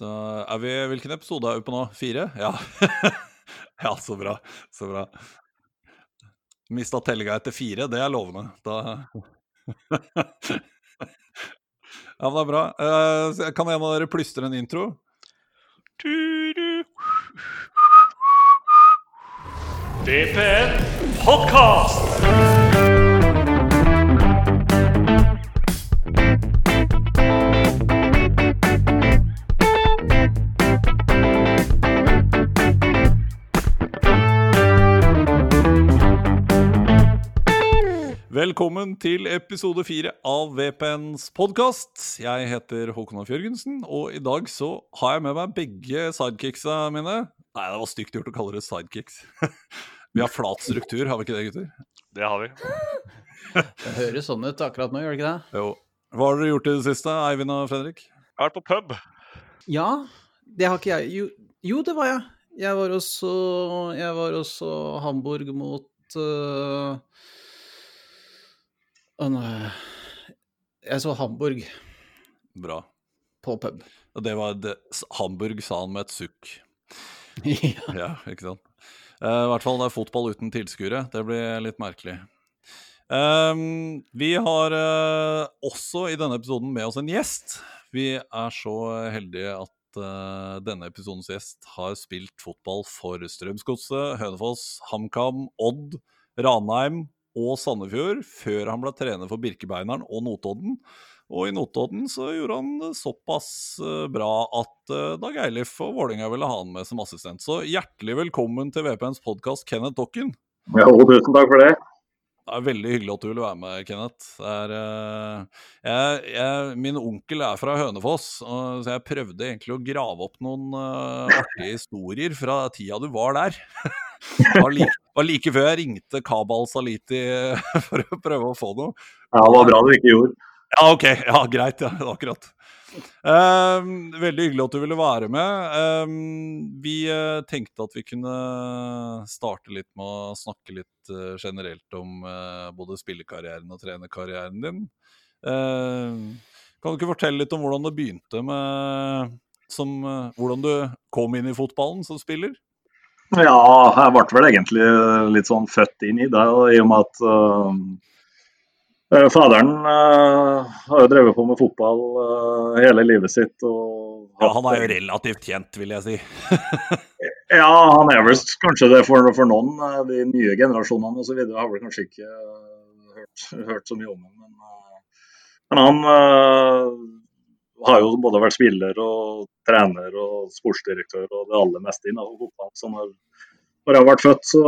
Da er vi Hvilken episode er vi på nå? Fire? Ja. ja, så bra. Så bra. Mista tellinga etter fire, det er lovende. Da Ja, men det er bra. Uh, kan en av dere plystre en intro? DPN Podcast! Velkommen til episode fire av VPNs podkast. Jeg heter Håkon Alf Jørgensen, og i dag så har jeg med meg begge sidekicksa mine. Nei, det var stygt gjort å kalle det sidekicks. vi har flat struktur, har vi ikke det, gutter? Det har vi. Det høres sånn ut akkurat nå, gjør det ikke det? Jo. Hva har dere gjort i det siste, Eivind og Fredrik? Jeg har vært på pub. Ja, det har ikke jeg. Jo, jo det var jeg. Jeg var også, jeg var også Hamburg mot uh... Jeg så Hamburg Bra. på pub. Og det var det, Hamburg sa han med et sukk. ja. Ja, ikke sant. Uh, I hvert fall det er fotball uten tilskuere. Det blir litt merkelig. Um, vi har uh, også i denne episoden med oss en gjest. Vi er så heldige at eh, denne episodens gjest har spilt fotball for Strømsgodset, Hønefoss, HamKam, Odd, Ranheim og Sandefjord før han ble trener for Birkebeineren og Notodden. Og i Notodden så gjorde han det såpass eh, bra at eh, Dag Eilif og Vålerenga ville ha han med som assistent. Så hjertelig velkommen til VPNs podkast, Kenneth Dokken. Ja, tusen takk for det. Det er veldig hyggelig at du vil være med, Kenneth. Det er, eh, jeg, jeg, min onkel er fra Hønefoss, og, så jeg prøvde egentlig å grave opp noen artige historier fra tida du var der. Jeg var like, var like før jeg ringte Kabal Saliti for å prøve å få noe. Ja, Det var bra du ikke gjorde. Ja, OK. Ja, greit. Ja, akkurat. Um, veldig hyggelig at du ville være med. Um, vi uh, tenkte at vi kunne starte litt med å snakke litt uh, generelt om uh, både spillekarrieren og trenerkarrieren din. Ehm, kan du ikke fortelle litt om hvordan det begynte med som, eh, Hvordan du kom inn i fotballen som spiller? Ja, jeg ble vel egentlig litt sånn født inn i det, i og med at uh, faderen uh, har jo drevet på med fotball uh, hele livet sitt. Og Ja, han er jo relativt kjent, vil jeg si. Ja, han er vel kanskje det for, for noen. De nye generasjonene osv. har vel kanskje ikke hørt, hørt, så mye om ham. Men, men, han har jo både vært spiller og trener og sportsdirektør og det aller meste innenfor fotball. Så når, når jeg ble født, så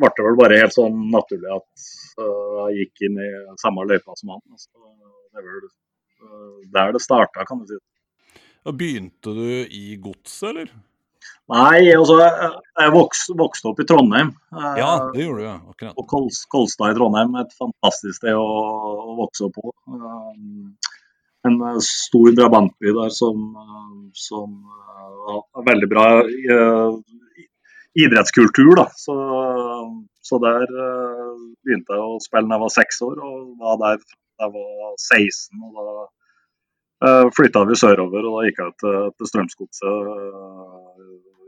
ble det vel bare helt sånn naturlig at uh, jeg gikk inn i samme løypa som han. Så det er vel uh, der det starta, kan du si. Og Begynte du i godset, eller? Nei, altså jeg, vokste, vokste opp i Trondheim. Uh, Ja, det gjorde du, ja. Akkurat. På Kolstad i Trondheim. Et fantastisk sted å, å vokse opp på. En stor drabantby der som, som har veldig bra idrettskultur. Da. Så, så der begynte jeg å spille da jeg var seks år, og var der da jeg var 16. og Da uh, flytta vi sørover, og da gikk jeg til, til Strømsgodset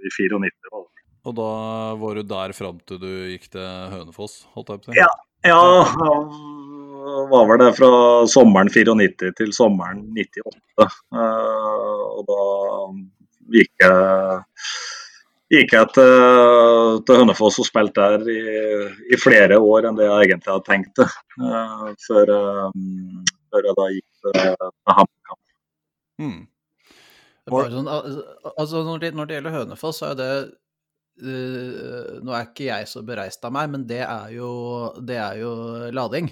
i 94. Da. Og da var du der fram til du gikk til Hønefoss, holdt jeg på å si? Ja, ja var vel det fra sommeren 94 til sommeren 98. Uh, og da gikk jeg, gikk jeg til, til Hønefoss og spilte der i, i, flere år enn det jeg egentlig hadde tenkt det. Uh, før, um, før, jeg da gikk til, til HamKam. Mm. Sånn, altså, når, det, når det gjelder Hønefoss, så er det Uh, nå er ikke jeg så bereist av meg, men det er jo, det er jo lading.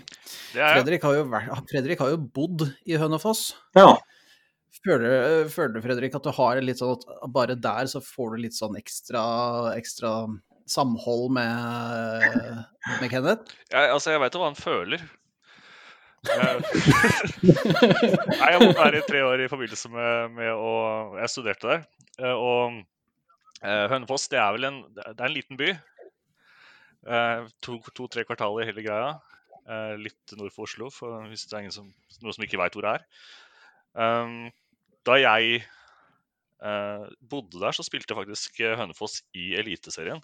Det er, Fredrik, har jo vært, Fredrik har jo bodd i Hønefoss. Ja. Føler, føler du, Fredrik, at du har litt sånn at bare der så får du litt sånn ekstra, ekstra samhold med, med Kenneth? jeg, altså, jeg veit jo hva han føler. Nei, jeg har bodd her i tre år i forbindelse med, med å Jeg studerte der. Og Uh, Hønefoss det er vel en, det er en liten by. To-tre to, kvartaler hele greia. Uh, litt nord for Oslo, for hvis det er som, noen som ikke veit hvor det er. Um, da jeg Eh, bodde der, så spilte faktisk eh, Hønefoss i Eliteserien.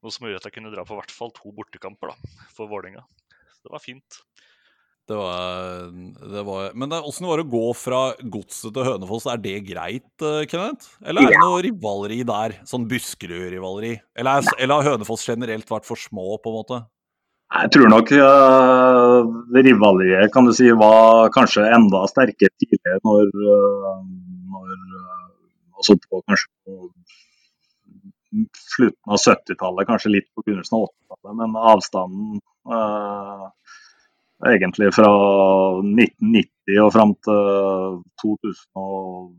Noe som gjorde at jeg kunne dra på hvert fall to bortekamper da, for Vålerenga. Det var fint. Det var, det var Men det, åssen var det å gå fra Godset til Hønefoss? Er det greit, eh, Kenneth? Eller er det noe rivaleri der? Sånn Buskerud-rivaleri? Eller, er- eller har Hønefoss generelt vært for små, på en måte? Jeg tror nok uh, rivaleriet kan du si var kanskje enda sterkere tidligere når, uh, når uh, altså på kanskje på slutten av 70-tallet, kanskje litt på begynnelsen av 80-tallet. Men avstanden uh, egentlig fra 1990 og fram til 2000 og,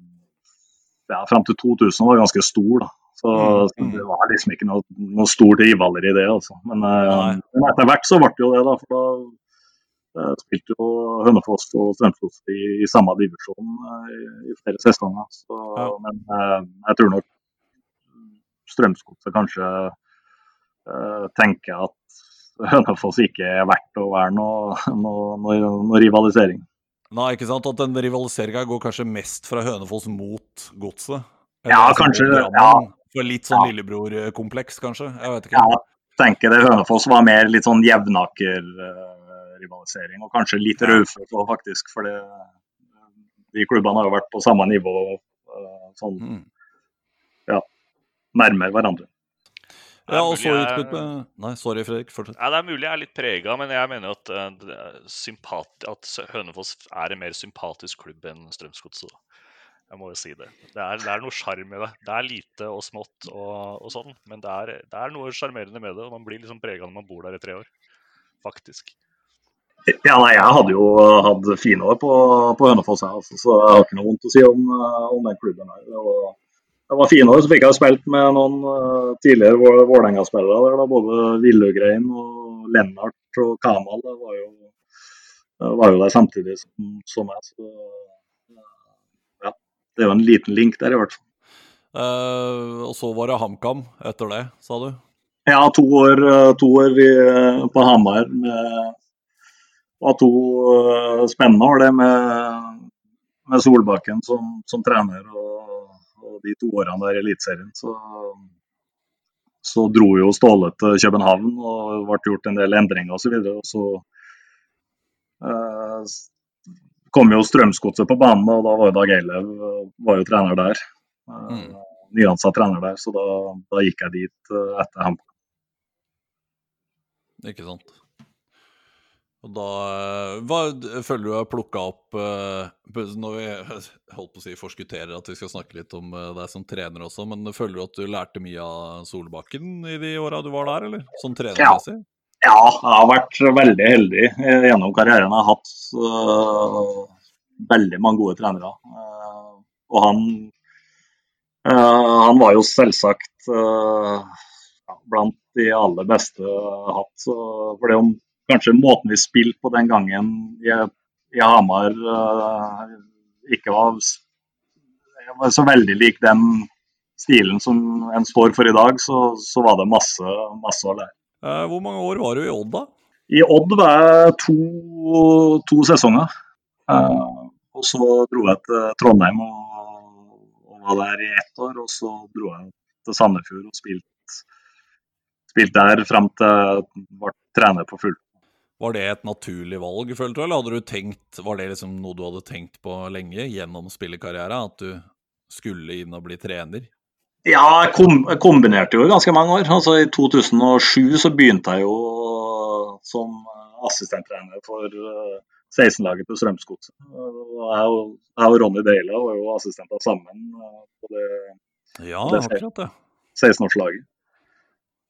ja, fram til 2000 var ganske stor. da. Så, Mm, så det var liksom ikke noe, noe stort rivaler i det. altså. Men, eh, men etter hvert så ble det jo det, da. For da eh, spilte jo Hønefoss og Strømsgods i, i samme divisjon eh, i, i flere sesonger. Så, Ja. Men jeg tror nok Strømsgodset kanskje tenker at Hønefoss ikke er verdt å være noe, noe, noe, noe rivalisering. Nei, ikke sant? At den rivaliseringa går kanskje mest fra Hønefoss mot Godset? Ja, kanskje, Ja. For litt sånn Ja. lillebror-kompleks, kanskje? Jeg vet ikke. Ja, tenker det Hønefoss var mer litt sånn jevnaker-rivalisering, og kanskje litt Ja. Raufoss òg, faktisk. For det, de klubbene har jo vært på samme nivå, eh, sånn Mm. nærmere hverandre. Ja, og så utbytte Nei, sorry, Fredrik. Fortsett. Ja, det er mulig jeg er litt prega, men jeg mener jo at, sympat at Hønefoss er en mer sympatisk klubb enn Strømsgodset. Jeg må jo si det. Det er, det er noe sjarm i det. Det er lite og smått og, og sånn, men det er, det er noe sjarmerende med det. og Man blir liksom prega når man bor der i tre år, faktisk. Ja, nei, Jeg hadde jo hatt fine år på, på Hønefoss, jeg, altså, så jeg har ikke noe vondt å si om, eh, om den klubben. her. og det var fine år. Så fikk jeg spilt med noen eh, tidligere Vå- Vålerenga-spillere. Både Villugrein og Lennart og Kamal det var jo, det var jo der samtidig som, som meg. Så, eh, ja, det er jo en liten link der, i hvert fall. Uh, og så var det HamKam etter det, sa du? Ja, to år, eh, to år i, på Hamar Det var to uh, spennende år, det med, med Solbakken som, som trener og de to årene der i Eliteserien. Så, så dro jo Ståle til København og det ble gjort en del endringer osv. Og, så og så eh, kom jo Strømsgodset på banen, og da var jo Dag Eilev eh, var jo trener der. Eh, Mm. Nyansatt trener der, så da, da gikk jeg dit eh, etter ham. Ikke sant? Og da eh, hva, Føler du har plukka opp eh, Når vi holdt på å si forskutterer at vi skal snakke litt om eh, deg som trener også, men føler du at du lærte mye av Solbakken i de åra du var der, eller? Som trenermessig? Ja, jeg har vært veldig heldig gjennom karrieren. Jeg har hatt uh, veldig mange gode trenere. Uh, og han, uh, han var jo selvsagt blant de aller beste jeg har hatt. Så, for det om kanskje måten vi spilte på den gangen i, i Hamar uh, ikke var, var så veldig lik den stilen som en står for i dag, så, så var det masse, masse å lære. Eh, hvor mange år var du i Odd, da? I Odd var jeg to, to sesonger. Uh, og så dro jeg til Trondheim og, og var der i ett år. Og så dro jeg til Sandefjord og spilte spilt der frem til jeg ble trener på fullt. Var det et naturlig valg, følte du, eller hadde du tenkt, var det liksom noe du hadde tenkt på lenge gjennom spillekarriere? At du skulle inn og bli trener? Ja, jeg, kom, kombinerte jo ganske mange år. Altså I 2007 så begynte jeg jo som assistenttrener for eh, 16-laget til Strømsgodset. Jeg og jeg og Ronny Deila var jo assistenter sammen eh, på det Ja, det. 16-årslaget.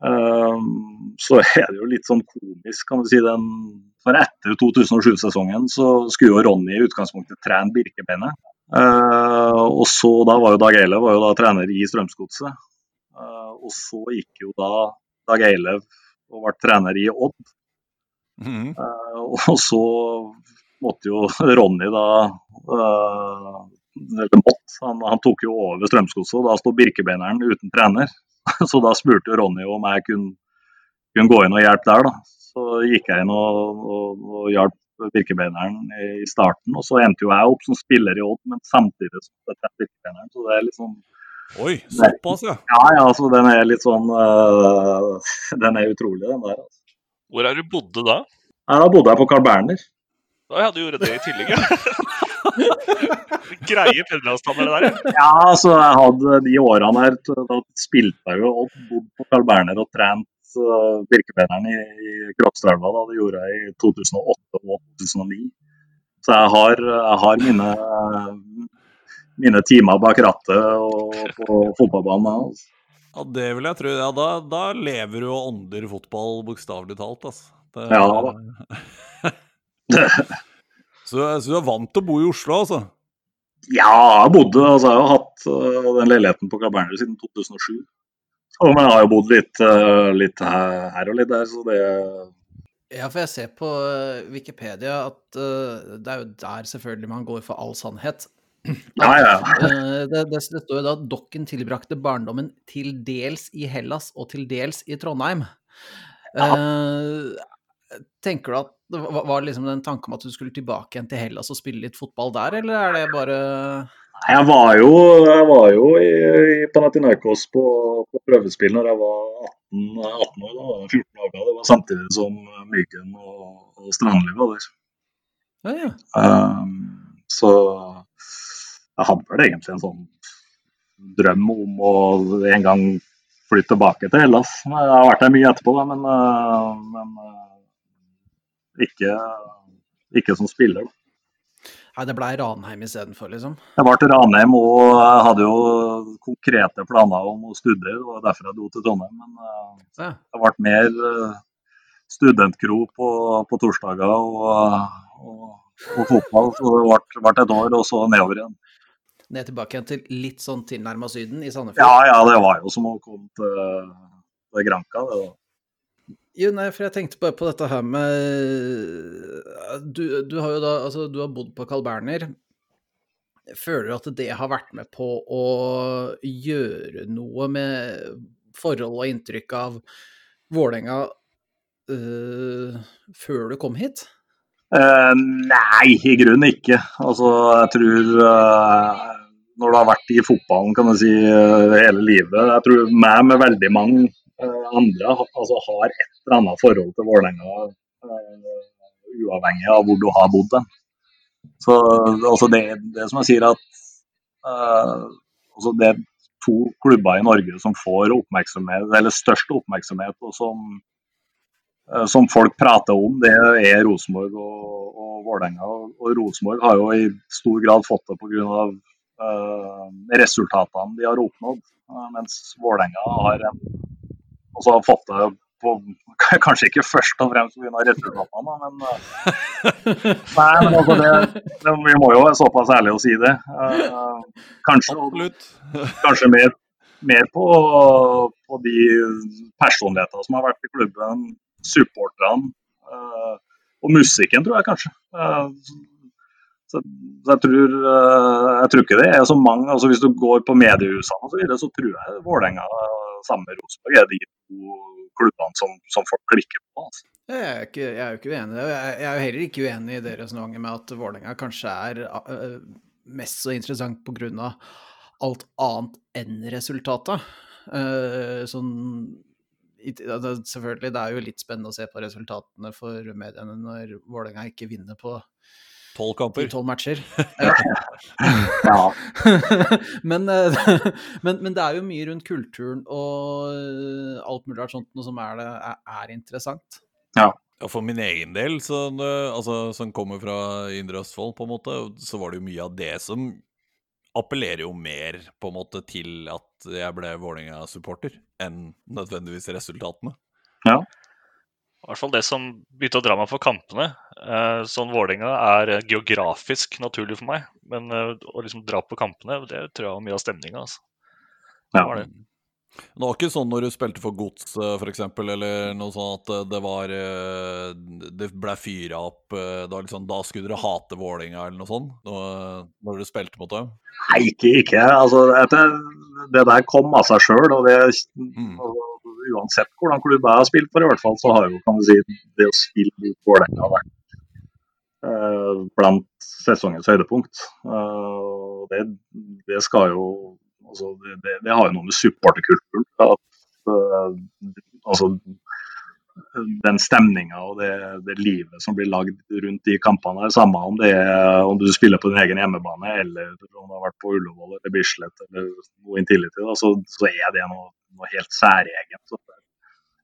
Um, så er det jo litt sånn komisk, kan du si. Den, for etter 2007-sesongen så skulle jo Ronny i utgangspunktet trene Birkebeinet. Uh, og så da var jo Dag Eilev var jo da trener i Strømsgodset. Uh, og så gikk jo da Dag Eilev og ble trener i Odd. Mm Eh, og så måtte jo Ronny da Eller måtte, han, han tok jo over Strømsgodset, og da sto Birkebeineren uten trener. Så da spurte Ronny om jeg kunne, kunne gå inn og hjelpe der, da. Så gikk jeg inn og, og, og hjalp Birkebeineren i starten. Og så endte jo jeg opp som spiller i Odd, men samtidig som det er Birkebeineren. Så det er litt sånn Oi, såpass, ja. Ja, ja, altså den er litt sånn uh, Den er utrolig, den der. Altså. Hvor er du bodde da? Ja, da bodde jeg på Carl Berner. Da hadde du gjort det i tillegg, ja. Greie pendleravstander, der. ja. Ja, altså jeg hadde de årene her, da spilte jeg jo og bodde på Carl Berner og trent uh, Birkebeineren i, i Krokstrelva. da, Det gjorde jeg i 2008 og 2009. Så jeg har, jeg har mine, mine timer bak rattet og på fotballbanen. Altså. Ja, Det vil jeg tro. Ja, da, da lever du og ånder fotball, bokstavelig talt. Altså. Det, Ja så, så du er vant til å bo i Oslo, altså? Ja, jeg bodde, altså jeg har hatt uh, den leiligheten på Cabernet siden 2007. Og, men jeg har jo bodd litt, uh, litt her, her og litt der, så det Ja, for jeg ser på eh, Wikipedia at uh, det er jo der selvfølgelig man går for all sannhet. Ja, ja. Eh, det, det, det står jo da at Dokken tilbrakte barndommen til dels i Hellas og til dels i Trondheim. Eh, tenker du at var det liksom den tanken om at du skulle tilbake igjen til Hellas og spille litt fotball der, eller er det bare Jeg var jo, jeg var jo i, i Panathinaikos på, på prøvespill når jeg var 18, 18 år. Da var jeg 14 dager. Det var samtidig som Myggen og, og Strandli var der. Ja, ja. Um, så jeg hadde vel egentlig en sånn drøm om å en gang flytte tilbake til Hellas. Jeg har vært der mye etterpå, da, men, uh, men uh, ikke, ikke som spiller. Da. Nei, det ble Ranheim istedenfor, liksom. Jeg var til Ranheim og jeg hadde jo konkrete planer om å studere. Det var derfor jeg dro til Trondheim. Men uh, Ja. det ble mer uh, studentkro på, på torsdager og, og, og fotball. Så det ble, ble et år, og så nedover igjen. Ned tilbake igjen til litt sånn tilnærma Syden i Sandefjord. Ja, ja, det var jo som å komme til, til Granca. Det var. Jo, nei, for jeg tenkte bare på dette her med du, du har jo da Altså, du har bodd på Carl Berner. Føler du at det har vært med på å gjøre noe med forhold og inntrykk av Vålerenga uh, før du kom hit? Uh, nei, i grunnen ikke. Altså, jeg tror uh, Når du har vært i fotballen kan du si, eh, hele livet Jeg tror meg med veldig mange eh, andre altså, har et eller annet forhold til Vålerenga, eh, uavhengig av hvor du har bodd. Så altså, det, det som jeg sier at uh, altså, Det er to klubber i Norge som får oppmerksomhet, eller størst oppmerksomhet, og som uh, som folk prater om, det er Rosenborg og, og Vålerenga. Og Rosenborg har jo i stor grad fått det pga. Uh, resultatene de har oppnådd. uh, mens Vålerenga har en, også har fått det på Kanskje ikke først og fremst pga. resultatene, men eh, Nei, men altså det, det, vi må jo være såpass ærlige å si det. Eh, kanskje, kanskje mer, mer på, på de personligheter som har vært i klubben, supporterne eh, og musikken, tror jeg kanskje. Så, så jeg, tror, jeg tror ikke det er så mange altså Hvis du går på mediehusene og så, videre, så tror jeg Vålerenga sammen med Rosenborg er de klubbene som, som folk klikker på. Altså. Jeg er, ikke, jeg er jo ikke uenig i det. Jeg er jo heller ikke uenig i det resonnementet med at Vålerenga kanskje er øh, mest så interessant pga. alt annet enn resultatet. Eh, sånn Selvfølgelig, det er jo litt spennende å se på resultatene for mediene når Vålerenga ikke vinner på Tolv kamper. tolv matcher. Ja. men, eh, men, men det er jo mye rundt kulturen og alt mulig rart sånt noe som er, det, er, er interessant. Ja, For min egen del, som, eh, altså, som kommer fra Indre Østfold, på en måte, så var det jo mye av det som appellerer jo mer på en måte til at jeg ble Vålerenga-supporter, enn nødvendigvis resultatene. I hvert fall det som begynte å dra meg for kampene. Eh, sånn Vålerenga er geografisk naturlig for meg, men eh, å liksom dra på kampene, det tror jeg var mye av stemninga. Altså. Det var det. Det var ikke sånn når du spilte for Gods, f.eks., for eksempel, eller noe sånt at eh, det var Det ble fyra opp da, liksom, da skulle dere hate Vålerenga, eller noe sånt, når, dere du spilte mot dem? Nei, ikke. ikke. Altså, dette, det der kom av seg sjøl. Og det, Mm. og uansett hvordan klubb jeg har spilt for, i hvert fall, så har jo kan du si, det å spille mot Vålerenga vært eh, blant sesongens høydepunkt. Eh, det, det, skal jo altså, det, det, har jo noe med supporterkulturen at uh, altså, den stemninga og det, det, livet som blir lagd rundt de kampene. Samme om det er om du spiller på din egen hjemmebane eller om du har vært på Ullevål eller Bislett eller noe Intility, da, så, så, er det noe, noe helt særegent.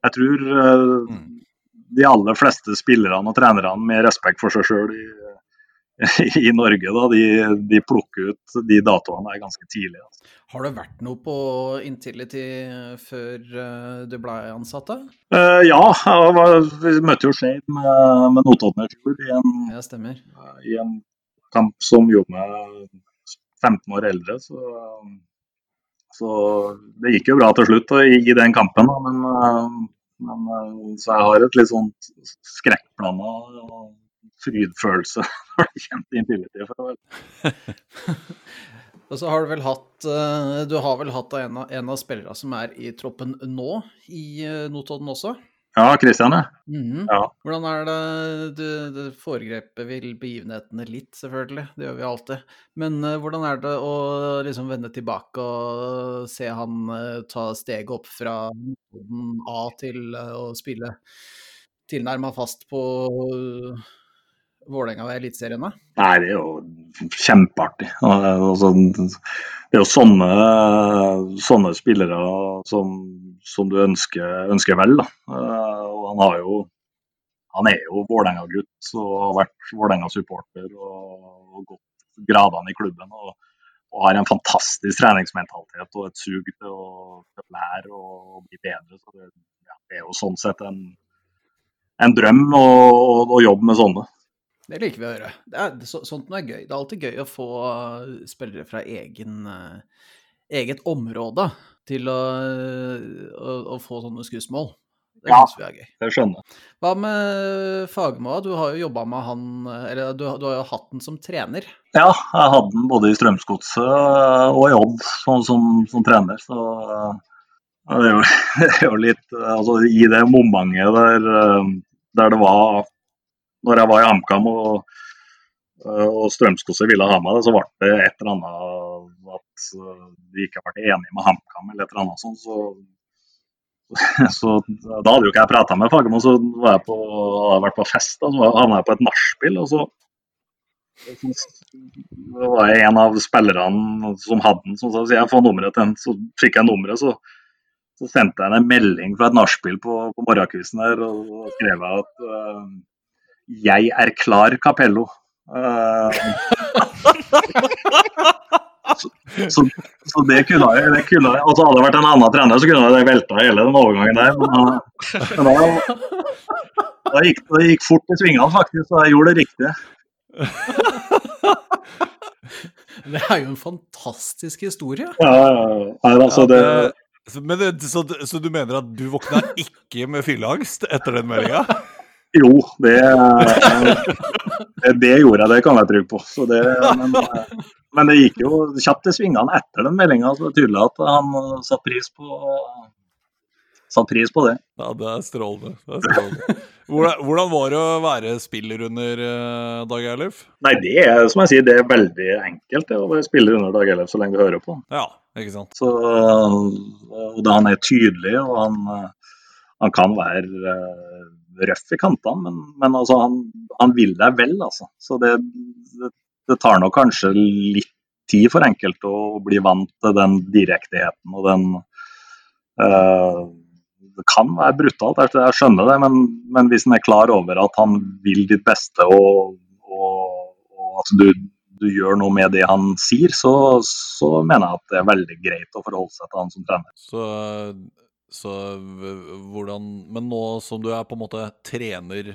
Jeg tror uh, de aller fleste spillerne og trenerne med respekt for seg sjøl i, i, Norge, da, de, de, plukker ut de datoene ganske tidlig. Altså. Har det vært noe på Intility før uh, du ble ansatt? da? Uh, ja, var, vi møtte jo Shade med, med Notodden i fjor i en, ja, stemmer. Uh, i en kamp som gjorde meg 15 år eldre. Så, så, det gikk jo bra til slutt i, i den kampen, da, men, men, så jeg har et litt sånt skrekkblanda frydfølelse når det kommer til Infinity. For Og så har du vel hatt eh, Du har vel hatt en av, en av spillerne som er i troppen nå, i eh, Notodden også? Ja, Kristian. Mm ja. Hvordan er det Du, du foregrepet vil begivenhetene litt, selvfølgelig. Det gjør vi alltid. Men uh, hvordan er det å liksom vende tilbake og se han uh, ta steget opp fra Notodden A til uh, å spille tilnærma fast på Vålerenga og Eliteserien? Nei, det er jo kjempeartig. Altså, det er jo sånne, sånne spillere som, som du ønsker, ønsker, vel. Da. Eh, og han, har jo, han er jo Vålerenga-gutt og har vært Vålerenga-supporter og, og gått gradene i klubben. Og, og, har en fantastisk treningsmentalitet og et sug til å, lære og bli bedre. Så det, ja, det, er jo sånn sett en, en drøm å jobbe med sånne. Det liker vi å høre. Det er, så, sånt noe er gøy. Det er alltid gøy å få uh, spillere fra egen, uh, eget område til å, å, å få sånne skussmål. Det ja, vi er gøy. Det skjønner jeg. Hva med Fagermo? Du har jo jobba med han Eller du, du, har jo hatt den som trener? Ja, jeg hadde den både i Strømsgodset og i Odd som, som, som, trener. Så det er jo, det er jo litt Altså i det momentet der, der det var når jeg var i HamKam og, eh, og Strømskose ville ha meg, så ble det et eller annet at eh, de ikke ble enige med HamKam eller et eller annet sånt. Så, så da hadde jo ikke jeg prata med Fagermo, så var jeg på, hadde jeg vært på fest. Da, så havna jeg på et nachspiel. og så det var en av spillerne som hadde den, som sa jeg får nummeret til den. Så fikk jeg nummeret, så, så sendte jeg en melding fra et nachspiel på, på morgenkvisten der og skrev at uh, 'Jeg er klar, Capello'. Uh, så, så, så, det kunne jeg, det kunne jeg altså Hadde det vært en annen trener, så kunne jeg velta hele den overgangen der. Men, uh, men da, da, gikk, det gikk fort i svingene, faktisk, så jeg gjorde det riktige. Det er jo en fantastisk historie. Ja, altså det... Men så, så, du mener at du våkna ikke med fylleangst etter den meldinga? Jo, det, det, gjorde jeg, det kan jeg trygg på. Det, men, men, det gikk jo kjapt til svingene etter den meldinga. Så det er tydelig at han satte pris på, satt pris på det. Ja, det er strålende. Det er strålende. Hvordan, hvordan, var det å være spiller under uh, Dag Eilif? Nei, det er som jeg sier, det er veldig enkelt det, å være spiller under Dag Eilif så lenge du hører på. Ja, ikke sant. Så, og da han er tydelig, og han, han kan være uh, røff i kantene, men, men altså, han, han, vil deg vel, altså. Så det, det, det, tar nok kanskje litt tid for enkelte å bli vant til den direktheten og den øh, Det kan være brutalt, jeg skjønner det, men, men hvis en er klar over at han vil ditt beste og, og, og at du, du, gjør noe med det han sier, så, så mener jeg at det er veldig greit å forholde seg til han som trener. Så så hvordan Men nå som du er på en måte trener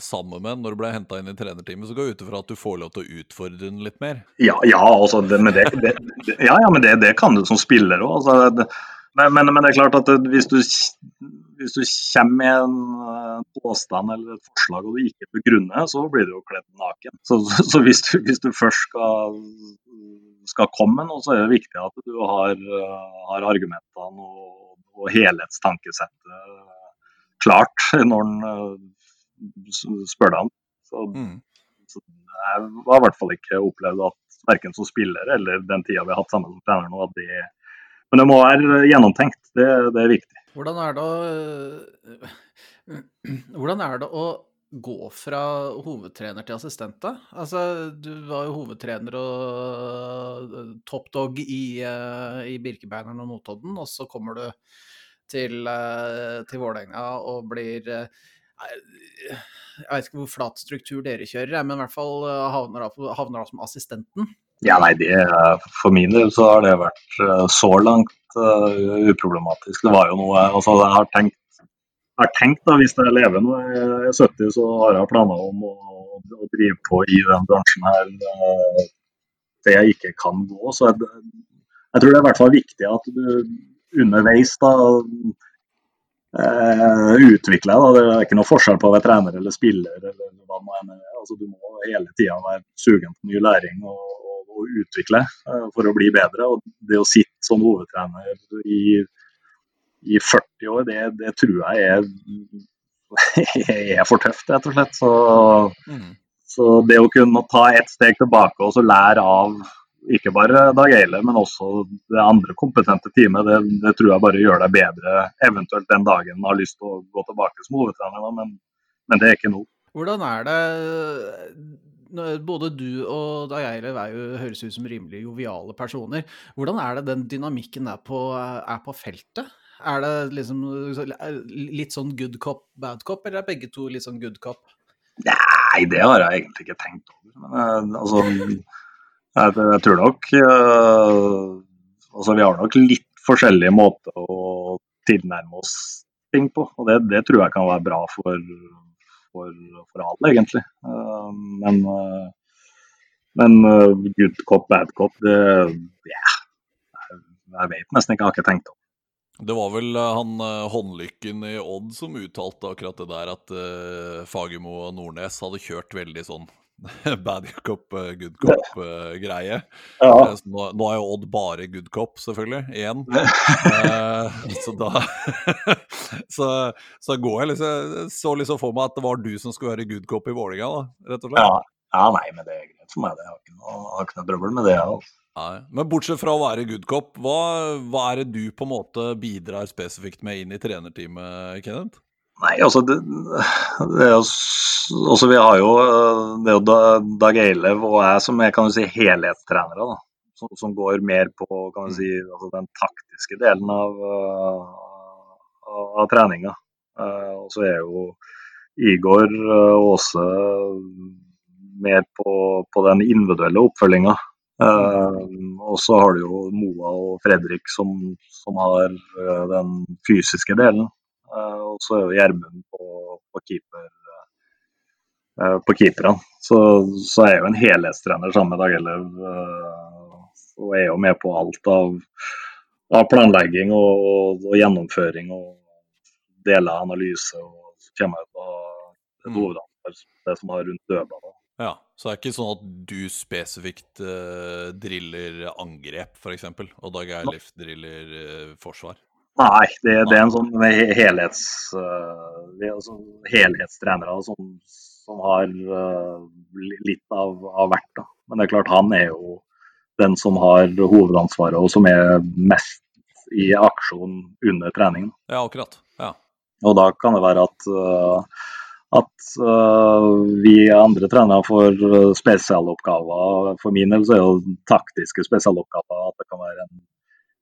sammen med når du ble henta inn i trenerteamet, så går jeg ut ifra at du får lov til å utfordre den litt mer? Ja, ja, altså, det, men, det, det, ja, ja men det, kan du som spiller òg. Altså, men, men, men, det er klart at hvis du, hvis du kommer med en eh, påstand eller et forslag og du ikke begrunner, så blir du jo kledd naken. Så, så, så hvis, du, hvis, du, først skal, skal komme med noe, så er det viktig at du har, eh, har argumentene og og helhetstankesettet klart når han uh, spør deg om. Så, mm. så jeg har i hvert fall ikke opplevd at verken som spiller eller den tida vi har hatt sammen som trener nå, at det Men det må være gjennomtenkt. Det, det er viktig. Hvordan er det å Hvordan er det å gå fra hovedtrener til assistent, da? Altså, du var jo hovedtrener og toppdog i, i Birkebeineren og Notodden, og så kommer du til, til Vålerenga og blir jeg vet ikke hvor flat struktur dere kjører, men i hvert fall eh, havner da, havner da som assistenten. Ja, nei, det, For min del så har det vært eh, så langt uh, uproblematisk. Det var jo noe altså Jeg har tenkt, har tenkt da, hvis jeg lever jeg er 70, så har jeg planer om å, å drive på i den bransjen her det til jeg ikke kan gå. Så jeg, jeg tror det er i hvert fall viktig at du underveis da utvikler utvikle deg. Det er ikke noe forskjell på å være trener eller spiller. eller hva man er. Altså, du må hele tida være sugen på ny læring og, og, utvikle uh, for å bli bedre. og Det å sitte som hovedtrener i, i 40 år, det, det, tror jeg er, er for tøft, rett og slett. Så, mm. så det å kunne ta ett steg tilbake og så lære av ikke bare Dag Eile, men også det andre kompetente teamet. Det, det, tror jeg bare gjør deg bedre eventuelt den dagen man har lyst til å gå tilbake som hovedtrener, men, men, det er ikke noe. Hvordan er det både du og Dag Eile høres ut som rimelig joviale personer. Hvordan er det den dynamikken er på, er på feltet? Er det liksom litt sånn good cop, bad cop, eller er begge to litt sånn good cop? Nei, det har jeg egentlig ikke tenkt over. Men, altså, jeg, jeg tror nok uh, altså Vi har nok litt forskjellige måter å tilnærme oss ting på. og Det, det tror jeg kan være bra for, for, for alle, egentlig. Uh, men uh, men good cop, bad cop, det yeah, jeg vet nesten ikke, jeg har ikke tenkt om. Det var vel han håndlykken i Odd som uttalte akkurat det der, at uh, Fagermo og Nordnes hadde kjørt veldig sånn bad cop, eh, good cop-greie. Ja. Eh, nå, nå, er jo Odd bare good cop, selvfølgelig, igjen. uh, så da så, så, går jeg liksom Så liksom for meg at det var du som skulle være good cop i Vålerenga, rett og slett. Ja. ja, nei, men det er greit for meg. Det. Jeg har ikke noe, har ikke noe trøbbel med det. Altså. Nei. Men bortsett fra å være good cop, hva, hva er det du på en måte bidrar spesifikt med inn i trenerteamet, Kenneth? Nei, altså det, det er også, Vi har jo det er jo Dag Eilev og jeg som er kan du si, helhetstrenere. da, som, som, går mer på kan du si, altså den taktiske delen av, av, av treninga. Og så er jo Igor og Åse mer på, på den individuelle oppfølginga. Uh, og så har du jo Moa og Fredrik som, som har uh, den fysiske delen. Uh, og så er jo Gjermund på, på keeper eh, på keeperne. Så, så er jeg jo en helhetstrener sammen med Dag Ellev. Eh, og er jo med på alt av, av planlegging og, og, og, gjennomføring og deler analyse. Og kommer ut av et mm. hovedansvar det som har rundt dødballen. Ja, Så det er ikke sånn at du spesifikt uh, driller angrep, f.eks., og Dag Eilif driller uh, forsvar? Nei, det, det, er en sånn helhets, uh, altså helhetstrenere som, som, har litt av, av hvert. Da. Men det er klart han er jo den som har hovedansvaret og som er mest i aksjon under treningen. Ja, akkurat. Ja. Og da kan det være at, at vi andre trenere får spesialoppgaver. For min del så er det taktiske spesialoppgaver. At det kan være en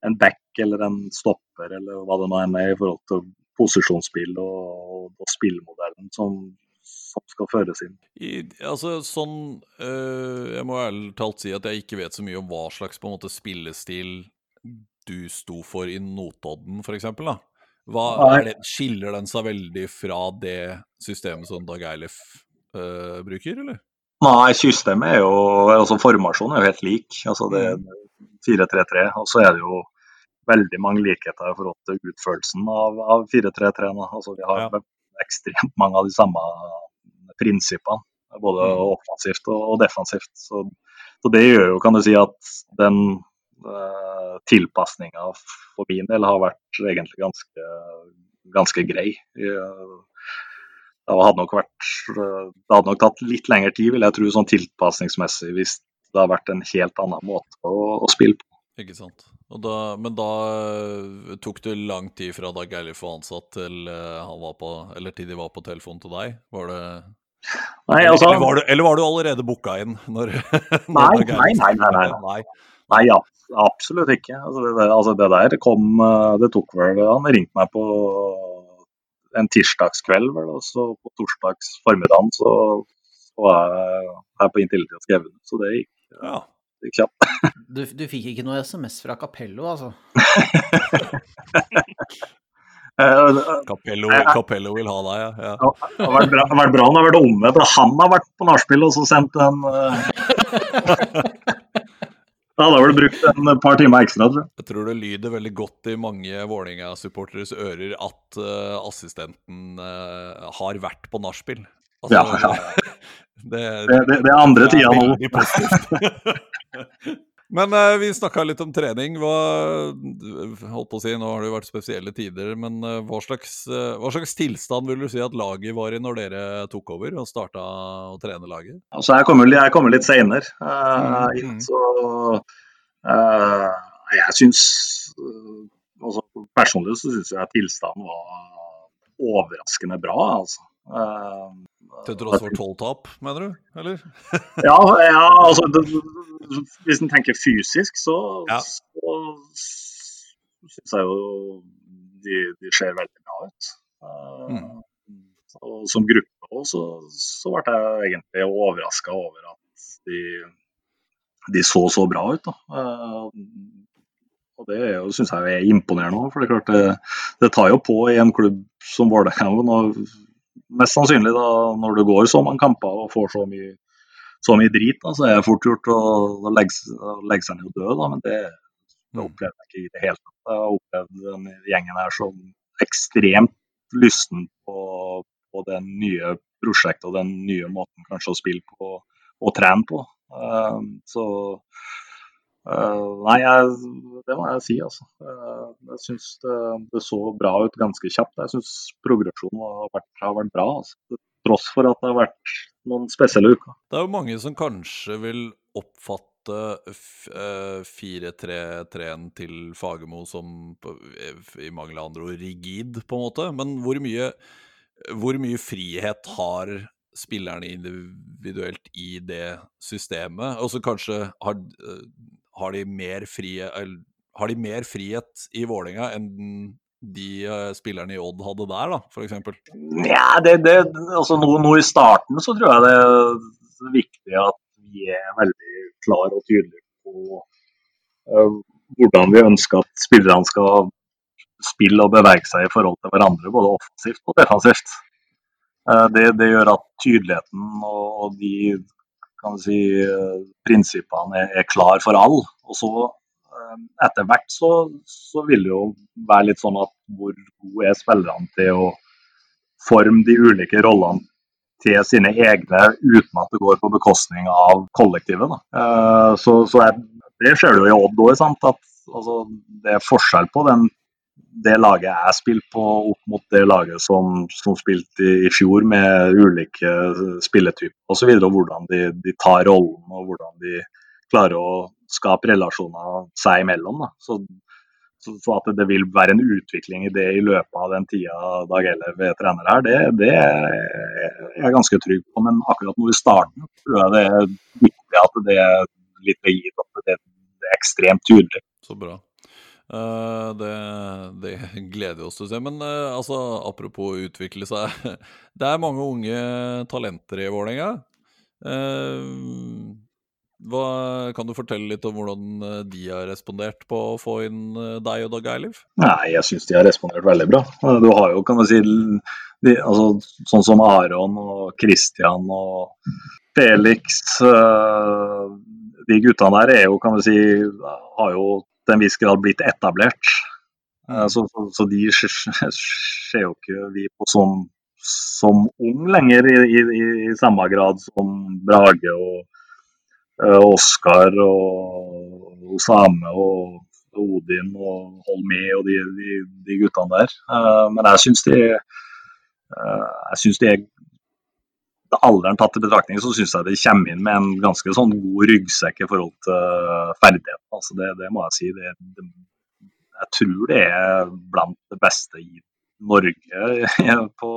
en back eller en stopper eller hva det nå er i forhold til posisjonsspill og, og spillmodellen som, som, skal føres inn. I, altså sånn øh, Jeg må ærlig talt si at jeg ikke vet så mye om hva slags på en måte spillestil du sto for i Notodden f.eks. Skiller den seg veldig fra det systemet som Dag Eilif uh, bruker, eller? Nei, systemet er jo altså Formasjonen er jo helt lik. Altså det er 4-3-3. Og så er det jo veldig mange likheter i forhold til utførelsen av, av 4-3-3. Altså, vi har ja. ekstremt mange av de samme prinsippene, både mm. offensivt og, og defensivt. Så, så, det gjør jo, kan du si, at den tilpasninga for min del har vært egentlig ganske, ganske grei. Uh, det hadde nok vært Det hadde nok tatt litt lengre tid, vil jeg tro, sånn tilpasningsmessig, hvis det hadde vært en helt annen måte å, å spille på. Ikke sant. Da, men da uh, tok det lang tid fra da Eilif var ansatt til, han var på, eller til de var på telefonen til deg? Var det Nei, altså, eller, var du, eller var du allerede booka inn? Når, når nei, nei, nei, nei, nei. Nei. ja, absolutt ikke. Altså det, altså det, der kom Det tok vel Han ringte meg på en tirsdagskveld, vel, og så på torsdags formiddag så, så var jeg her på Intility og skrev Så det gikk, ja. det gikk kjapt. Du, du fikk ikke noe SMS fra Capello, altså? Capello, Capello, vil ha deg, ja. ja. Det har vært bra, det har vært bra han har vært omvendt. Han har vært på nachspiel og så sendt en uh... Da hadde jeg vel brukt en par timer ekstra, tror jeg. Jeg tror det lyder veldig godt i mange Vålerenga-supporteres ører at uh, assistenten uh, har vært på nachspiel. Altså, ja, ja. Det, det, det, det, er andre tida nå. Men uh, vi snakka litt om trening. Hva, holdt på å si, Nå har det jo vært spesielle tider, men uh, hva, slags, uh, hva, slags, tilstand vil du si at laget var i når dere tok over og starta å trene laget? Altså, jeg kommer, jeg kommer litt seinere mm. så jeg syns altså, Personlig så syns jeg tilstanden var overraskende bra. altså. Til tross for tolv tap, mener du? Eller? ja, ja, altså det, Hvis en tenker fysisk, så, ja. så, så syns jeg jo de, de, ser veldig bra ut. Mm. Og som gruppe òg, så, så ble jeg egentlig overraska over at de, de, så så bra ut. da. Og Det syns jeg er imponerende. For det, er klart det, det tar jo på i en klubb som Vålerenga mest sannsynlig da, når du går så mange kamper og får så mye, så mye drit, da, så er det fort gjort å, legge, legge, seg ned og dø. Da, men det, det opplevde jeg ikke i det hele tatt. Jeg har opplevd den gjengen her som ekstremt lysten på, på det nye prosjektet og den nye måten kanskje å spille på og trene på. Uh, så nei, jeg, det må jeg si, altså. Uh, jeg syns det, det, så bra ut ganske kjapt. Jeg syns progresjonen har vært, har vært bra. Altså. Tross for at det har vært noen spesielle uker. Det er jo mange som kanskje vil oppfatte uh, 4-3-3-en til Fagermo som i mangel av andre ord rigid, på en måte. Men hvor mye, hvor mye frihet har spillerne individuelt i det systemet? Og så kanskje har har de mer, frie, har de mer frihet i Vålinga enn de uh, spillerne i Odd hadde der, da, f.eks.? Ja, altså nå, nå, i starten så tror jeg det er viktig at vi er veldig klar og tydelige på uh, hvordan vi ønsker at spillerne skal spille og bevege seg i forhold til hverandre, både offensivt og defensivt. Uh, det, det, gjør at tydeligheten og de kan si, eh, prinsippene er, er klar for alle. Og så eh, etter hvert så, så, vil det jo være litt sånn at hvor gode er spillerne til å forme de ulike rollene til sine egne uten at det går på bekostning av kollektivet. Da. så, så jeg, Det ser du jo i Odd òg, altså, det er forskjell på den det laget jeg spilte på opp mot det laget som, som spilte i, i, fjor med ulike spilletyper osv. Og, og hvordan de, de, tar rollen og hvordan de klarer å skape relasjoner seg imellom. Så, så, så, at det vil være en utvikling i det i løpet av den tida Dag Eller er trener her, det, det, er jeg ganske trygg på. Men akkurat nå i starten tror jeg det er viktig at det er litt begitt, at det, det er ekstremt tydelig. Så bra. Uh, det, det, gleder vi oss til å se. Men uh, altså, apropos utvikle seg. Det er mange unge talenter i Vålerenga. Uh, kan du fortelle litt om hvordan de har respondert på å få inn deg og Dag Eilif? Nei, Jeg syns de har respondert veldig bra. Du har jo, kan man si, de, altså, sånn som Aron og Christian og Felix De guttene der er jo, kan man si, har jo til en viss grad blitt etablert. Eh, så, så, så de ser jo ikke vi på som, som ung lenger i, i, i, samme grad som Brage og uh, Oskar og Osame og Odin og Holmi og de, de, de guttene der. Uh, men jeg syns de jeg de, er alderen tatt i betraktning, så syns jeg det kommer inn med en ganske sånn god ryggsekk i forhold til ferdigheter. Altså det, det, må jeg si. Det, det, jeg tror det er blant det beste i Norge på,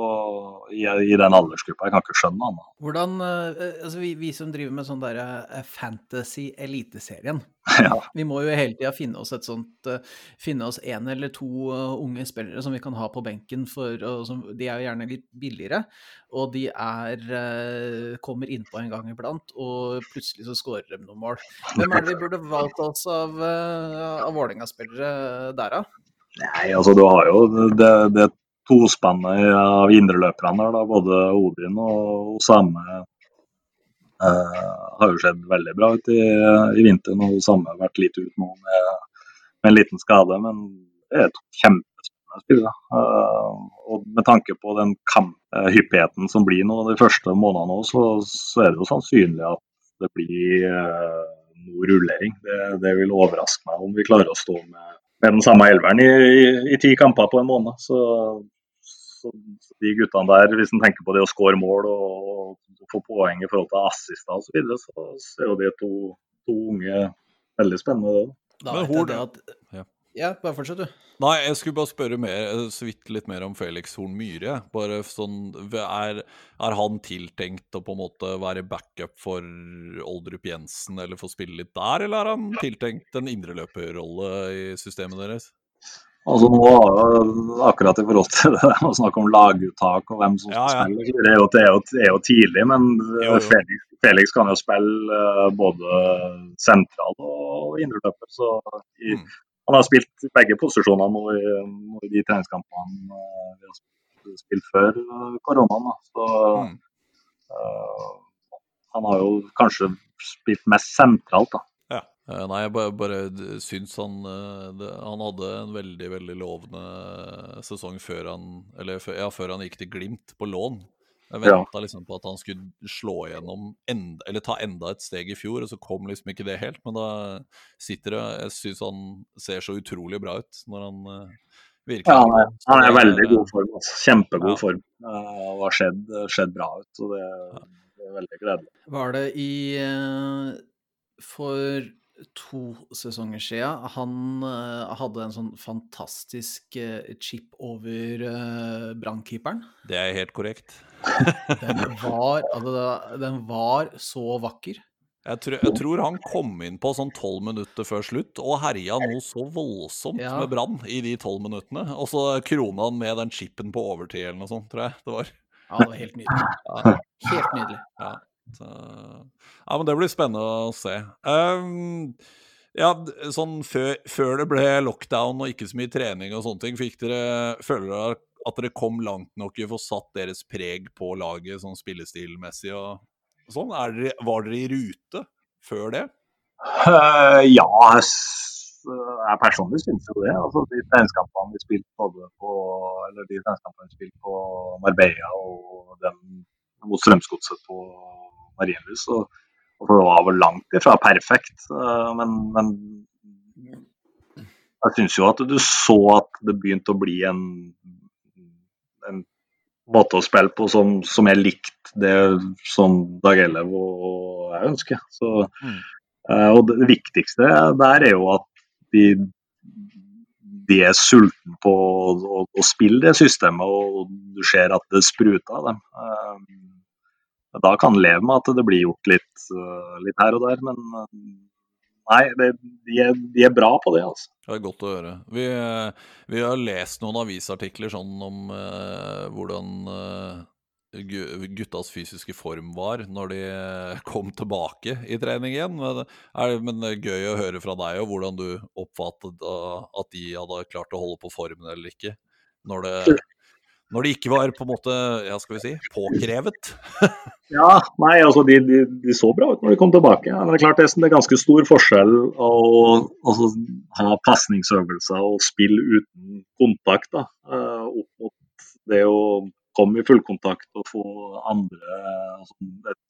i, i, den aldersgruppa. Jeg kan ikke skjønne annet. Hvordan, eh, altså vi, vi, som driver med sånn der eh, fantasy-eliteserien, ja. vi må jo hele tida finne oss et sånt eh, Finne oss en eller to unge spillere som vi kan ha på benken, for, som, de er jo gjerne litt billigere. Og de er kommer innpå en gang iblant, og plutselig så skårer de noen mål. Hvem er det vi burde valgt oss av, av Vålerenga-spillere der, da? Nei, altså du har jo det, det tospannet av indreløperne der, både Odin og Osame. Eh, har jo sett veldig bra ut i, i vinter. og Osame har vært litt ut nå med, med, en liten skade, men det er et kjempespennende spill. Eh, og med tanke på den kamphyppigheten som blir nå de første månedene, så, så, er det jo sannsynlig at det blir eh, noe rullering. Det, det vil overraske meg om vi klarer å stå med med den samme elveren i, i, i, ti kamper på en måned. Så, så, så de guttene der, hvis en tenker på det å skåre mål og, og få poeng i forhold til assister osv., så, videre, så, så er jo de to, to unge veldig spennende. Da vet jeg det at ja. bare fortsett, du. Nei, jeg skulle bare spørre mer, eh, så vidt litt mer om Felix Horn Myhre. Bare sånn, er, er, han tiltenkt å på en måte være backup for Oldrup Jensen, eller få spille litt der, eller er han tiltenkt en indreløperrolle i systemet deres? Altså nå, Akkurat i forhold til det å snakke om laguttak og hvem som skal ja, ja. spille, det er, jo, det, er jo, det er jo, tidlig. Men jo, jo. Felix, Felix, kan jo spille uh, både sentral og indreløper. Så i, mm han har spilt begge posisjoner nå i, i de treningskampene uh, vi har spilt før uh, koronaen. Så mm. uh, han har jo kanskje spilt mest sentralt, da. Ja. Nei, jeg bare, bare syns han det, Han hadde en veldig, veldig lovende sesong før han Eller ja, før han gikk til Glimt på lån. Jeg venta ja. liksom på at han skulle slå igjennom enda, eller ta enda et steg i fjor, og så kom liksom ikke det helt. Men da sitter det Jeg syns han ser så utrolig bra ut når han uh, virker Ja, han er, han er veldig god form. Altså. Kjempegod ja. form. Uh, og har skjedd, skjedd, bra ut. Så det, det, er veldig gledelig. Var det i uh, For to sesonger siden. Han uh, hadde en sånn fantastisk uh, chip over uh, brannkeeperen. Det er helt korrekt. den, var, altså, den, var, så vakker. Jeg tror, jeg tror, han kom inn på sånn tolv minutter før slutt og herja noe så voldsomt ja. med Brann i de tolv minuttene. Og så krona han med den chipen på overtid eller noe sånt, tror jeg det var. Ja, det var helt nydelig. Ja. Helt nydelig. Ja. Ja, men det blir spennende å se. Um, ja, sånn før, før, det ble lockdown og ikke så mye trening og sånne ting, fikk dere, føler dere at dere kom langt nok i å få satt deres preg på laget sånn spillestilmessig og sånn? Dere, var dere i rute før det? Uh, ja, jeg personlig syns jo det. Altså, de treningskampene vi spilte både på eller de treningskampene vi spilte på Marbella og den mot Strømsgodset på Marienlyst. Og, og det var vel langt ifra perfekt. Eh, men, men jeg syns jo at du så at det begynte å bli en, en måte å spille på som, som er likt det som Dag Ellev og jeg ønsker. Så, mm. Eh, og det viktigste der er jo at de, de er sultne på å, å, å, spille det systemet, og du ser at det spruter av dem. Da kan leve med at det blir gjort litt, eh, litt her og der. Men eh, nei, det, de, er, de, er, bra på det, altså. Det er godt å høre. Vi, eh, vi har lest noen avisartikler sånn om eh, hvordan eh, guttas fysiske form var når de kom tilbake i trening igjen. Men, er, men det er gøy å høre fra deg og hvordan du oppfattet at de hadde klart å holde på formen eller ikke. Når det når det ikke var på en måte, ja skal vi si, påkrevet? ja, nei, altså de, de, de, så bra ut når de kom tilbake. Men det er klart det er ganske stor forskjell å altså, ha pasningsøvelser og spille uten kontakt. Da, uh, opp mot det å komme i fullkontakt og få andre altså, et,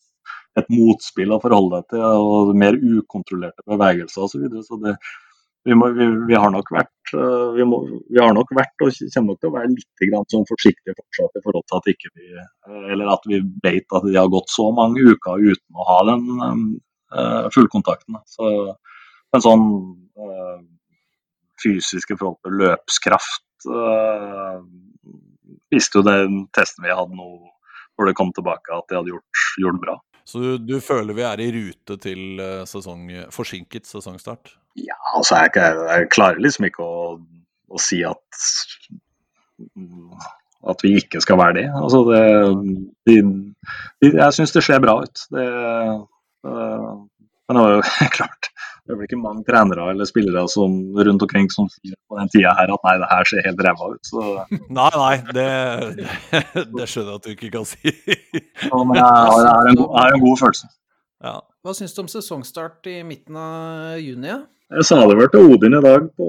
et, motspill å forholde deg til, og mer ukontrollerte bevegelser osv. Så, videre. så det, vi, må, vi, vi, har nok vært uh, vi, må, vi, har nok vært og kommer nok til å være litt sånn forsiktige fortsatt i forhold til at ikke vi uh, Eller at vi vet at de har gått så mange uker uten å ha den uh, fullkontakten. Så men sånn uh, fysiske forhold til løpskraft visste jo den testen vi hadde nå hvor det kom tilbake, at de hadde gjort, gjort bra. Så du, du, føler vi er i rute til eh, sesong, forsinket sesongstart? Ja, altså jeg, jeg klarer liksom ikke å, å si at, at vi ikke skal være det. Altså det de, de, jeg syns det ser bra ut. Det, det, men det var jo klart det er vel ikke mange trenere eller spillere som, rundt omkring som sier på den tida her at nei, det her ser helt ræva ut. Så. Nei, nei, det, det, skjønner jeg at du ikke kan si. ja, men jeg har, jeg har, en, jeg har en, god følelse. Ja. Hva syns du om sesongstart i midten av juni? Ja? Jeg sa det vel til Odin i dag på,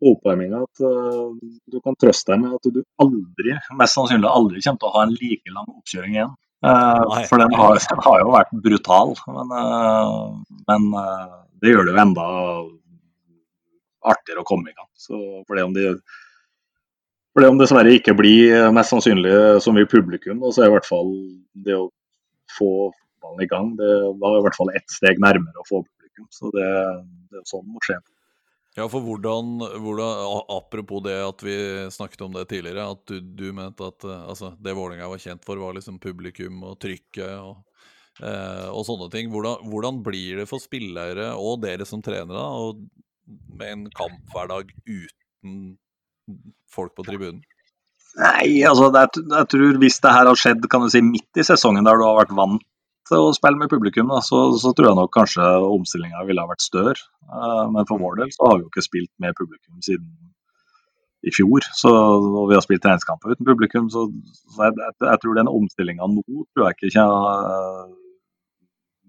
på oppvarminga at uh, du kan trøste deg med at du aldri, mest sannsynlig aldri kommer til å ha en like lang oppkjøring igjen. Uh, for den har, den har, jo vært brutal. Men, uh, men det gjør det jo enda artigere å komme i gang. Så for det om de for det om dessverre ikke blir mest sannsynlig så mye publikum, så er i hvert fall det å få ballen i gang, det var i hvert fall ett steg nærmere å få publikum. Så det, det er sånn det må skje. Ja, for hvordan, hvordan, Apropos det at vi snakket om det tidligere, at du, du mente at altså, det Vålerenga var kjent for, var liksom publikum og trykket. og eh, og sånne ting. Hvordan, hvordan, blir det for spillere og dere som trenere med en kamphverdag uten folk på tribunen? Nei, altså jeg, jeg, tror hvis det her har skjedd kan du si, midt i sesongen der du har vært vant til å spille med publikum, da, så, så, tror jeg nok kanskje omstillinga ville ha vært større. Uh, men for vår del så har vi jo ikke spilt med publikum siden i fjor. Så, og vi har spilt treningskamper uten publikum. Så, så jeg, jeg, jeg, tror den omstillinga nå tror jeg ikke uh,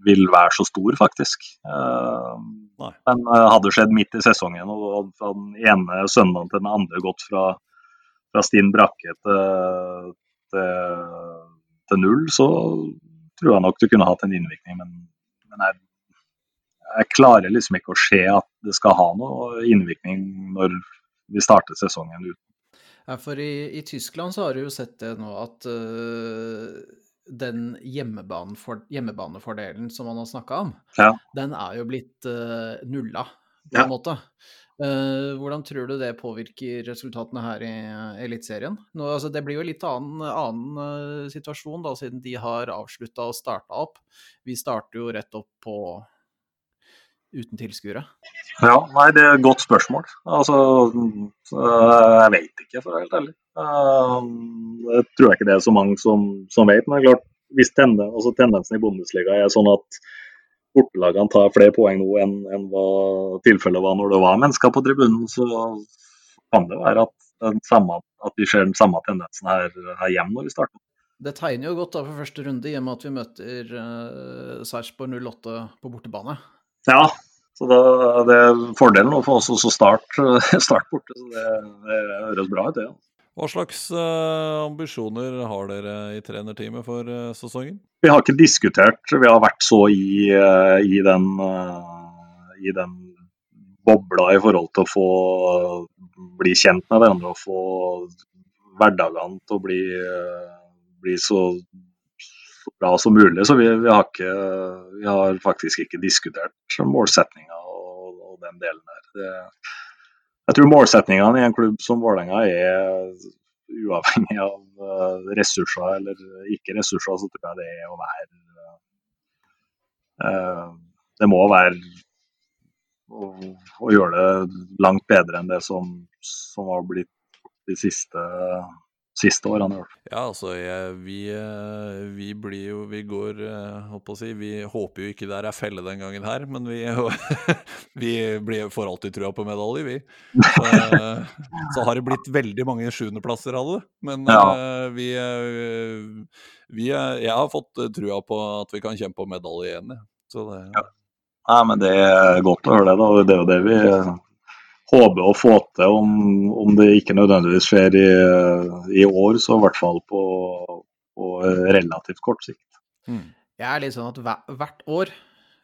vil være så stor, faktisk. Uh, men uh, hadde skjedd midt i sesongen og fra den ene søndagen til den andre gått fra, fra stinn brakke til, til, til, null, så tror jeg nok du kunne hatt en innvirkning. Men, men jeg, jeg, klarer liksom ikke å se at det skal ha noe innvirkning når vi starter sesongen uten. Ja, for i, i, Tyskland så har du jo sett det nå at uh, den hjemmebanefordelen som man har snakka om, ja. den er jo blitt uh, nulla, på en måte. Uh, hvordan tror du det påvirker resultatene her i Eliteserien? Altså, det blir jo litt annen, annen uh, situasjon, da, siden de har avslutta og starta opp. Vi starter jo rett opp på uten tilskuere. Ja, nei, det er et godt spørsmål. Altså, jeg vet ikke, for å være helt ærlig. Ehm, jeg tror ikke det er så mange som, som vet. Men klart, hvis tenden, altså tendensen i Bundesliga er sånn at bortelagene tar flere poeng nå enn, enn hva tilfellet var når det var mennesker på tribunen, så kan det være at, samme, at vi ser den samme tendensen her, her hjemme når vi starter. Det tegner jo godt da for første runde, i og med at vi møter uh, Sarpsborg 08 på bortebane. Ja, så da, det er fordelen få oss å starte start borte. Så det, det høres bra ut, det. Ja. Hva slags uh, ambisjoner har dere i trenerteamet for uh, sesongen? Vi har ikke diskutert. Vi har vært så i, uh, i, den, i den bobla i forhold til å få bli kjent med hverandre og få hverdagene til å bli, bli så, bra som mulig. Så vi, vi, har ikke, vi, har faktisk ikke diskutert målsetninga og, og, den delen der. Det, jeg tror målsetningene i en klubb som Vålerenga er uavhengig av uh, ressurser eller ikke ressurser, så tror jeg det er å være uh, Det må være å, å, gjøre det langt bedre enn det som, som har blitt de siste siste årene. Ja, altså, jeg, vi, eh, vi, blir jo Vi går holdt på å si, Vi håper jo ikke det er felle den gangen her, men vi, vi blir, får alltid trua på medalje, vi. Så, så, har det blitt veldig mange sjuendeplasser av det. Men ja. Eh, vi, eh, vi, Jeg har fått trua på at vi kan kjempe om medalje igjen. Så det, ja. Nei, men det er godt å høre det. da, Det er jo det vi håper å få til, om, om det ikke nødvendigvis skjer i, i, år, så i hvert fall på, på relativt kort sikt. Mm. Jeg er litt sånn at hvert år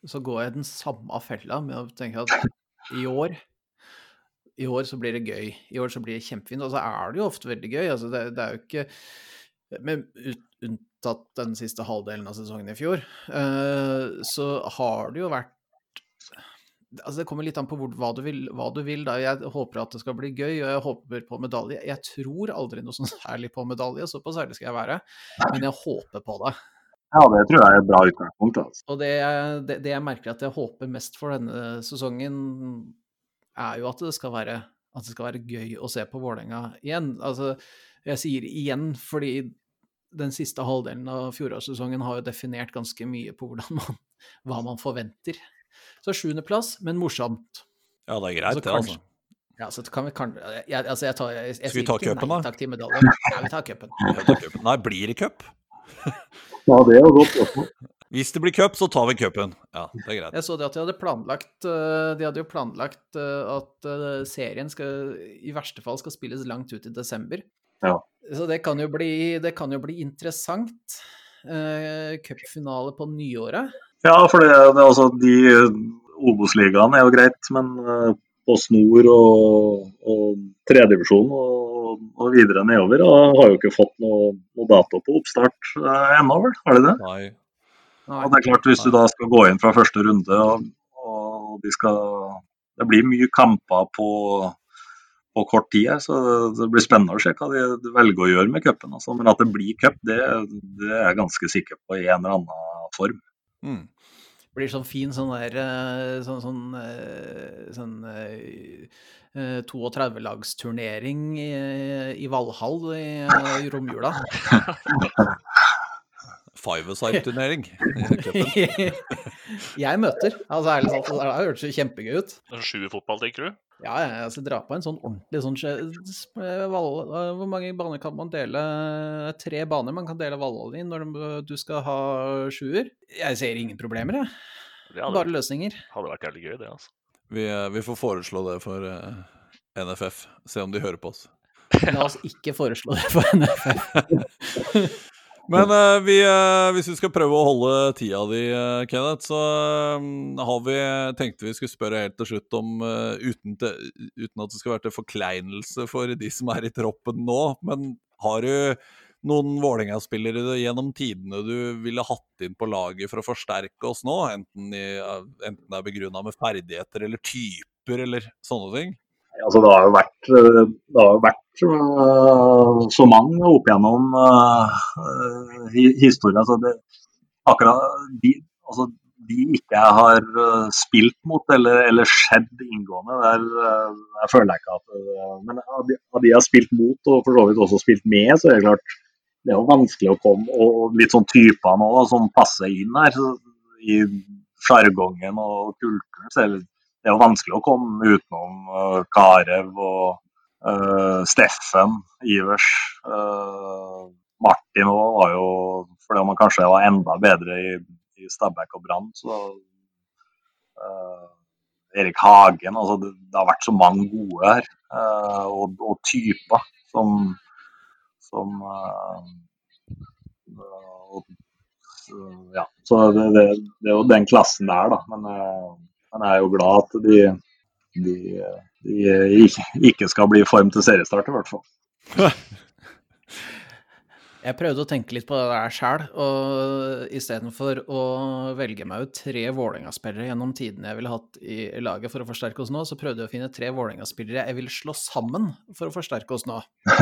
så går jeg den samme fella med å tenke at i år i år så blir det gøy. I år så blir det kjempefint. Og så er det jo ofte veldig gøy. Altså det, det er jo ikke Med unntatt den siste halvdelen av sesongen i fjor, uh, så har det jo vært Altså Det kommer litt an på hvor, hva, du vil, hva, du vil, da. Jeg håper at det skal bli gøy, og jeg håper på medalje. Jeg tror aldri noe sånn særlig på medalje, såpass ærlig skal jeg være. Men jeg håper på det. Ja, det tror jeg er et bra utgangspunkt. Altså. Og det, det, det, jeg merker at jeg håper mest for denne sesongen, er jo at det skal være, det skal være gøy å se på Vålerenga igjen. Altså, jeg sier igjen fordi den siste halvdelen av fjorårssesongen har jo definert ganske mye på man, hva man forventer. Så sjuendeplass, men morsomt. Ja, det er greit, det, altså. Ja, så kan vi kan, jeg, altså jeg tar, jeg, jeg Skal vi ta cupen, da? Takk til medalje. Ja, vi tar cupen. Nei, blir det cup? ja, det er jo godt spørsmål. Hvis det blir cup, så tar vi cupen. Ja, det er greit. Jeg så det at de hadde planlagt eh, De hadde jo planlagt eh, at eh, serien skal, i verste fall skal spilles langt ut i desember. Ja. Så det kan jo bli, det kan jo bli interessant. Cupfinale på nyåret. Ja, for det, det altså, de Obos-ligaen er jo greit, men på Snor og, og tredjedivisjon og, og videre nedover og har jo ikke fått noe, noe dato på oppstart eh, ennå, vel? Har de det? Nei. Og det er klart, Hvis du da skal gå inn fra første runde og, og de skal Det blir mye kamper på, på kort tid her, så det blir spennende å se hva de velger å gjøre med cupen. Altså. Men at det blir cup, det, det, er jeg ganske sikker på i en eller annen form. Mm blir sånn fin sånn der eh, sånn, sånn, eh, sånn, sånn 32-lagsturnering i, i Valhall i, i romjula. Five-a-side-turnering. jeg møter. Altså ærlig talt, det har hørtes kjempegøy ut. Sjuerfotball, tenker du? Ja, jeg skal dra på en sånn ordentlig sånn Hvor mange baner kan man dele? Tre baner man kan dele Valhall i når du skal ha sjuer. Jeg ser ingen problemer, jeg. Hadde, Bare løsninger. Hadde vært jævlig gøy, det, altså. Vi, eh, vi får foreslå det for eh, NFF. Se om de hører på oss. La oss ikke foreslå det for NFF. Men uh, vi, uh, hvis vi skal prøve å holde tida di, uh, Kenneth, så har vi tenkte vi skulle spørre helt til slutt om uten, til, uten, at det skal være til forkleinelse for de som er i troppen nå, men har du noen Vålerenga-spillere gjennom tidene du ville hatt inn på laget for å forsterke oss nå? Enten, i, enten det er begrunna med ferdigheter eller typer eller sånne ting? Altså, det har jo vært, har vært uh, så mange opp gjennom uh, historien. Altså det, akkurat de, altså de ikke har uh, spilt mot eller, eller skjedd inngående, der jeg føler jeg ikke at Men av de, de har spilt mot, og for så vidt også spilt med, så er det klart det er jo vanskelig å komme Og litt sånn typer nå som passer inn her. I sjargongen og kulturen. så er det det er jo vanskelig å komme utenom uh, Karev og uh, Steffen, Ivers. Uh, Martin òg var jo Fordi man kanskje var enda bedre i, i Stabæk og Brann, så Erik Hagen altså det, det, har vært så mange gode her. Og, og, typer som, som og, ja, så det, det, det, er jo den klassen der, da. Men men jeg er jo glad at de, de, de ikke skal bli form til seriestart, i hvert fall. Jeg prøvde å tenke litt på det der sjæl, og istedenfor å velge meg ut tre Vålerenga-spillere gjennom tidene jeg ville hatt i laget for å forsterke oss nå, så prøvde jeg å finne tre Vålerenga-spillere jeg ville slå sammen for å forsterke oss nå.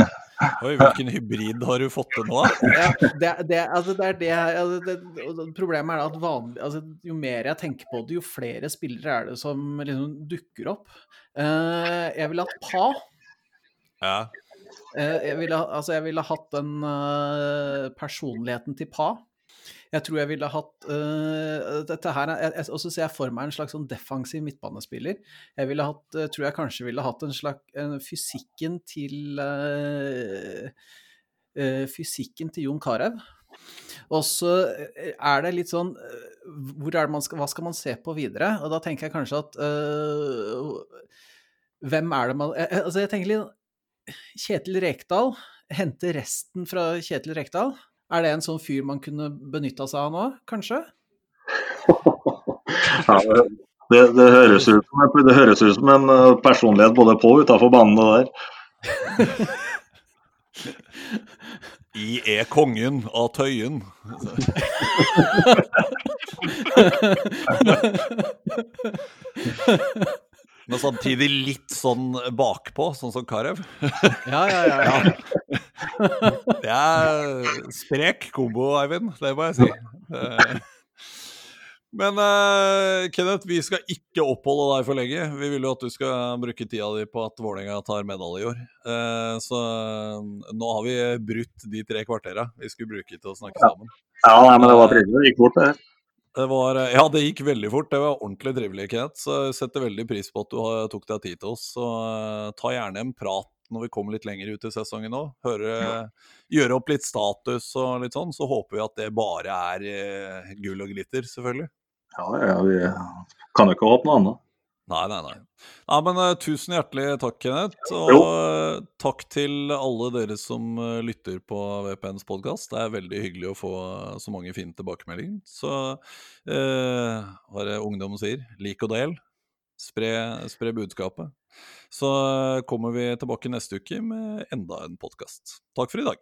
Oi, hvilken hybrid har du fått til nå, ja, det, det, altså, det, er det, altså, det, Problemet er at vanlig, altså, jo mer jeg tenker på det, jo flere spillere er det som liksom dukker opp. Uh, jeg ville hatt Pa. Ja. Uh, jeg, ville, altså, jeg ville hatt den uh, personligheten til Pa. Jeg tror jeg ville hatt uh, dette her, Og så ser jeg for meg en slags sånn defensiv midtbanespiller. Jeg ville hatt, uh, tror jeg kanskje ville hatt en slags uh, fysikken til Fysikken til Jon Carew. Og så er det litt sånn skal, Hva skal man se på videre? Og da tenker jeg kanskje at Hvem er det man Altså, jeg tenker litt Kjetil Rekdal. Hente resten fra Kjetil Rekdal. Er det en sånn fyr man kunne benytta seg av nå, kanskje? ja, Det, det, høres ut som, det høres ut som en eh, personlighet både på og utafor banen, det der. I er kongen av Tøyen. Men samtidig litt sånn bakpå, sånn som Carew. Ja, ja, ja. ja. Det er sprek kombo, Eivind. Det må jeg si. Eh, Men uh, Kenneth, vi skal ikke oppholde deg for lenge. Vi vil jo at du skal bruke tida di på at Vålerenga tar medalje i år. Uh, så uh, nå har vi brutt de tre kvartera vi skulle bruke til å snakke sammen. Ja, nei, men det var trivelig. Det gikk fort, det. Det var, ja, det gikk veldig fort. Det var ordentlig trivelig, Kenneth. Så jeg setter veldig pris på at du tok deg tid til oss. Så ta gjerne en prat når vi kommer litt lenger ut i sesongen nå. Ja. gjøre opp litt status og litt sånn. Så håper vi at det bare er gull og glitter, selvfølgelig. Ja, ja, vi kan jo ikke håpe noe annet. Nei, nei, nei. nei men uh, Tusen hjertelig takk, Kenneth. Og uh, takk til alle dere som uh, lytter på VPNs podkast. Det er veldig hyggelig å få så mange fine tilbakemeldinger. Så hva det ungdom sier? Lik og del. Spre, spre budskapet. Så kommer vi tilbake neste uke med enda en podkast. Takk for i dag.